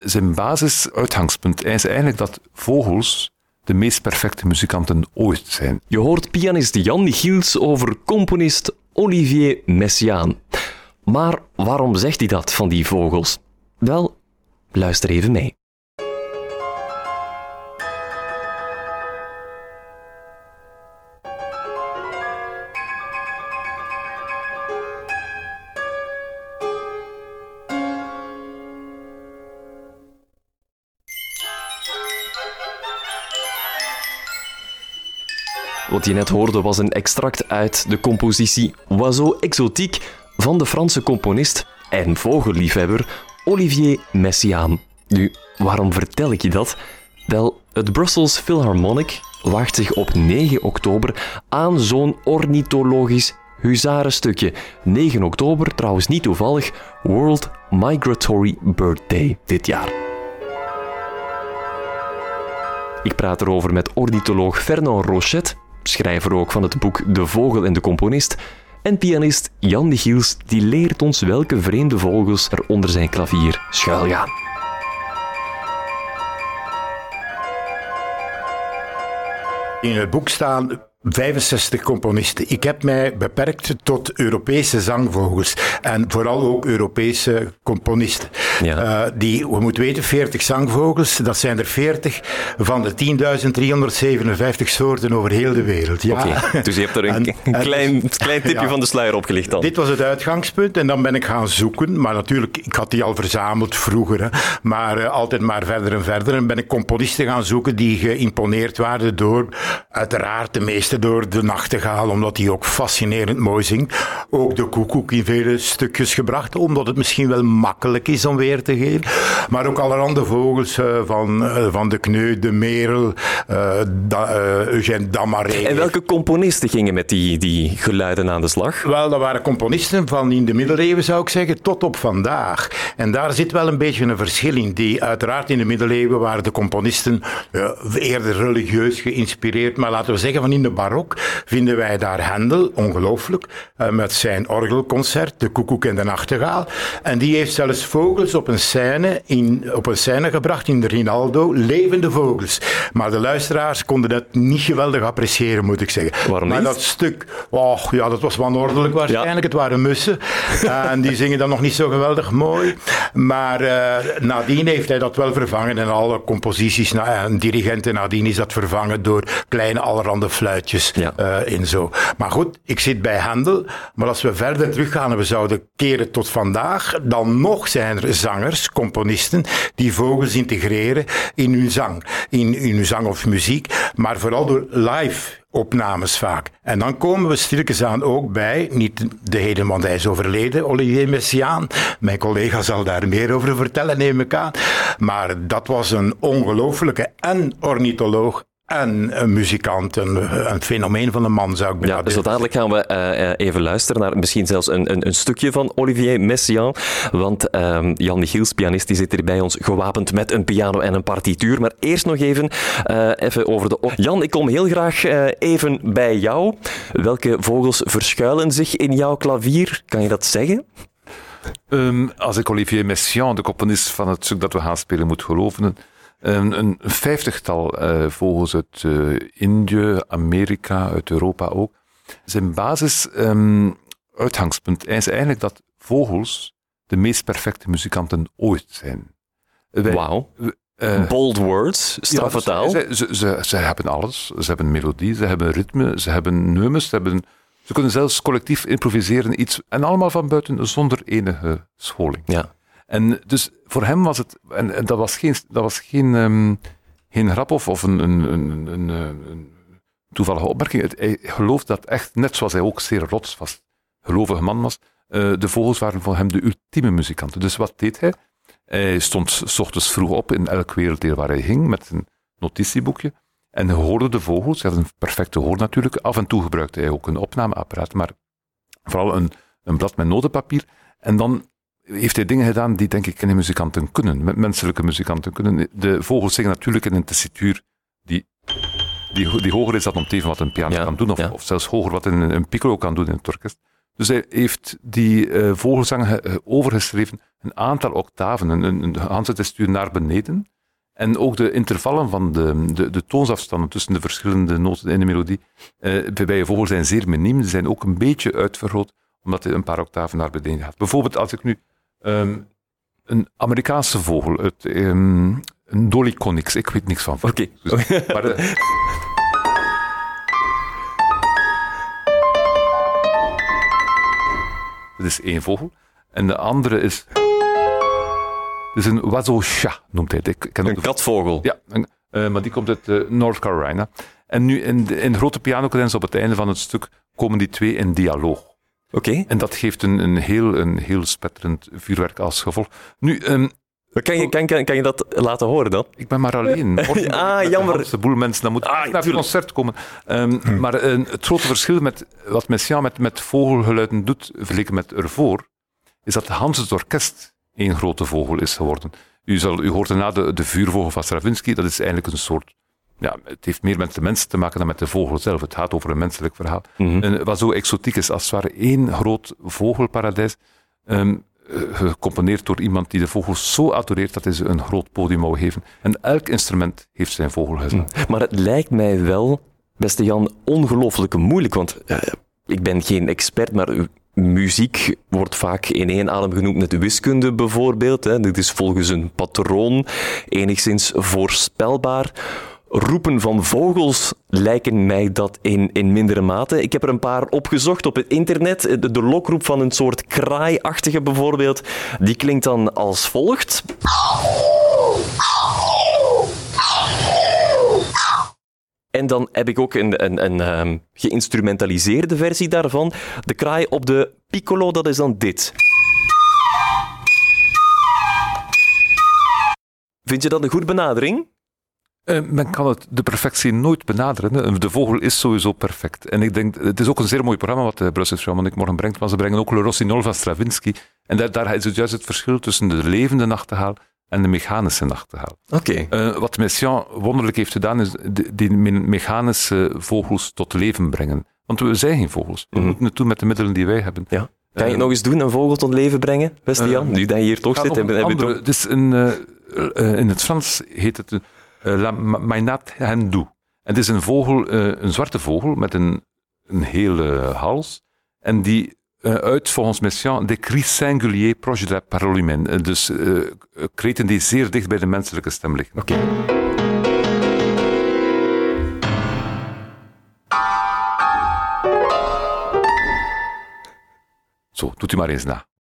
Zijn basisuitgangspunt is eigenlijk dat vogels de meest perfecte muzikanten ooit zijn. Je hoort pianist Jan Michiels over componist Olivier Messiaen. Maar waarom zegt hij dat van die vogels? Wel, luister even mee. Wat je net hoorde was een extract uit de compositie Oiseau exotique van de Franse componist en vogelliefhebber Olivier Messiaen. Nu, waarom vertel ik je dat? Wel, het Brussels Philharmonic waagt zich op 9 oktober aan zo'n ornithologisch huzarenstukje. 9 oktober, trouwens niet toevallig, World Migratory Bird Day dit jaar. Ik praat erover met ornitholoog Fernand Rochet, schrijver ook van het boek De Vogel en de Componist, en pianist Jan Michiels, die leert ons welke vreemde vogels er onder zijn klavier schuilgaan. In het boek staan 65 componisten. Ik heb mij beperkt tot Europese zangvogels. En vooral ook Europese componisten. Ja. Uh, die, we moeten weten, 40 zangvogels, dat zijn er 40 van de 10.357 soorten over heel de wereld. Ja. Okay. Dus je hebt er een, en, een klein, klein tipje ja. van de sluier opgelicht dan. Dit was het uitgangspunt en dan ben ik gaan zoeken. Maar natuurlijk, ik had die al verzameld vroeger. Hè. Maar uh, altijd maar verder en verder. En ben ik componisten gaan zoeken die geïmponeerd waren door uiteraard de meeste door de nachtegaal, omdat hij ook fascinerend mooi zingt. Ook de koekoek in vele stukjes gebracht, omdat het misschien wel makkelijk is om weer te geven. Maar ook allerhande vogels uh, van, uh, van de kneu, de merel, uh, da, Eugène Damaré. En welke componisten gingen met die, die geluiden aan de slag? Wel, dat waren componisten van in de middeleeuwen, zou ik zeggen, tot op vandaag. En daar zit wel een beetje een verschil in. Die, uiteraard in de middeleeuwen waren de componisten eerder religieus geïnspireerd, maar laten we zeggen van in de barok vinden wij daar Handel, ongelooflijk, uh, met zijn orgelconcert, de koekoek en de nachtegaal. En die heeft zelfs vogels op een scène, in, op een scène gebracht in de Rinaldo, levende vogels. Maar de luisteraars konden dat niet geweldig appreciëren, moet ik zeggen. Waarom maar dat stuk, oh, ja, dat was wanordelijk waarschijnlijk. Ja. Het waren mussen. en die zingen dan nog niet zo geweldig mooi. Maar uh, nadien heeft hij dat wel vervangen. En alle composities en dirigenten nadien is dat vervangen door kleine allerhande fluitjes ja. uh, in zo. Maar goed, ik zit bij Handel. Maar als we verder teruggaan en we zouden keren tot vandaag, dan nog zijn er zangers, componisten, die vogels integreren in hun zang. In, in hun zang of muziek. Maar vooral door live opnames vaak. En dan komen we stilletjes aan ook bij, niet de heden, want hij is overleden, Olivier Messiaen. Mijn collega zal daar meer over vertellen, neem ik aan. Maar dat was een ongelofelijke en ornitholoog en een muzikant, een, een, fenomeen van een man zou ik Ja, dus zo dadelijk gaan we uh, even luisteren naar misschien zelfs een, een, een stukje van Olivier Messiaen. Want uh, Jan Michiels, pianist, die zit hier bij ons gewapend met een piano en een partituur. Maar eerst nog even, uh, even over de... Jan, ik kom heel graag uh, even bij jou. Welke vogels verschuilen zich in jouw klavier? Kan je dat zeggen? Um, als ik Olivier Messiaen, de componist van het stuk dat we gaan spelen, moet geloven... Een, een vijftigtal uh, vogels uit uh, Indië, Amerika, uit Europa ook. Zijn basis um, uitgangspunt is eigenlijk dat vogels de meest perfecte muzikanten ooit zijn. Wauw. Uh, Bold words, straffe ja. Ze, ze, ze, ze, hebben alles. Ze hebben melodie, ze hebben ritme, ze hebben neumes, ze, hebben, ze kunnen zelfs collectief improviseren. Iets, en allemaal van buiten zonder enige scholing. Ja. En dus voor hem was het, en, dat was geen, dat was geen, um, geen grap of, of een, een, een, een, toevallige opmerking. Hij gelooft dat echt, net zoals hij ook zeer rots was, gelovige man was, uh, de vogels waren voor hem de ultieme muzikanten. Dus wat deed hij? Hij stond s ochtends vroeg op in elk werelddeel waar hij ging met een notitieboekje. En hoorde de vogels, hij had een perfecte hoor natuurlijk. Af en toe gebruikte hij ook een opnameapparaat, maar vooral een, een blad met notenpapier. En dan heeft hij dingen gedaan die denk ik geen muzikanten kunnen, met menselijke muzikanten kunnen. De vogels zingen natuurlijk in een tessituur die, die, die hoger is dan om teven wat een piano Ja, kan doen, of, ja. of zelfs hoger wat een, een piccolo kan doen in het orkest. Dus hij heeft die uh, vogelzang overgeschreven een aantal octaven, een, een, een Hanse naar beneden. En ook de intervallen van de, de, de toonsafstanden tussen de verschillende noten in de melodie uh, bij je vogel zijn zeer miniem. Ze zijn ook een beetje uitvergroot, omdat hij een paar octaven naar beneden gaat. Bijvoorbeeld als ik nu um, een Amerikaanse vogel, het, um, een Dolichonyx, ik weet niks van. Oké. Okay. Dus, maar, uh, dat is één vogel. En de andere is... Dus een wazosha noemt hij het. een katvogel. Ja, uh, maar die komt uit uh, North Carolina. En nu in de, in grote pianocadens op het einde van het stuk komen die twee in dialoog. Oké. En dat geeft een, een, heel, een heel spetterend vuurwerk als gevolg. Nu, um, kan je, kan, kan, kan je dat laten horen dan? Ik ben maar alleen. ah, jammer. De boel mensen, dan moet ah, naar het concert komen. Um, hm. Maar uh, het grote verschil met wat Messiaen met, met vogelgeluiden doet, vergeleken met ervoor, is dat Hans het orkest één grote vogel is geworden. U, zal, u hoort daarna de, de vuurvogel van Stravinsky, dat is eigenlijk een soort ja, het heeft meer met de mensen te maken dan met de vogel zelf. Het gaat over een menselijk verhaal. Mm en wat zo exotiek is, als het ware één groot vogelparadijs, um, gecomponeerd door iemand die de vogels zo adoreert dat hij ze een groot podium wou geven. En elk instrument heeft zijn vogelgezang. Mhm. Maar het lijkt mij wel, beste Jan, ongelooflijk moeilijk, want uh, ik ben geen expert, maar muziek wordt vaak in één adem genoemd met wiskunde bijvoorbeeld. Hè. Dit is volgens een patroon enigszins voorspelbaar. Roepen van vogels lijken mij dat in, in mindere mate. Ik heb er een paar opgezocht op het internet. De, lokroep van een soort kraaiachtige bijvoorbeeld, die klinkt dan als volgt. En dan heb ik ook een, een, een um, geïnstrumentaliseerde versie daarvan. De kraai op de piccolo, dat is dan dit. Vind je dat een goede benadering? Uh, men kan het, de perfectie nooit benaderen. De vogel is sowieso perfect. En ik denk, het is ook een zeer mooi programma wat de eh, Brussels Philharmonic morgen brengt, maar ze brengen ook Le Rossignol van Stravinsky. En daar, daar is het juist het verschil tussen de levende nachtegaal en de mechanische nachtegaal. Oké. Uh, wat Messiaen wonderlijk heeft gedaan, is die mechanische vogels tot leven brengen. Want we zijn geen vogels. We mm moeten het doen met de middelen die wij hebben. Ja. Kan je het nog eens doen, een vogel tot leven brengen, beste Jan? Uh, nu dat je hier toch zit. Toch... Het is een, in het Frans heet het een La Mainat Hindu. En het is een vogel, een zwarte vogel met een, een hele hals. En die uh, uit volgens Messiaen de cris singulier proche de la parole humaine. Dus uh, kreten die zeer dicht bij de menselijke stem liggen. Oké. Zo, doet u maar eens na.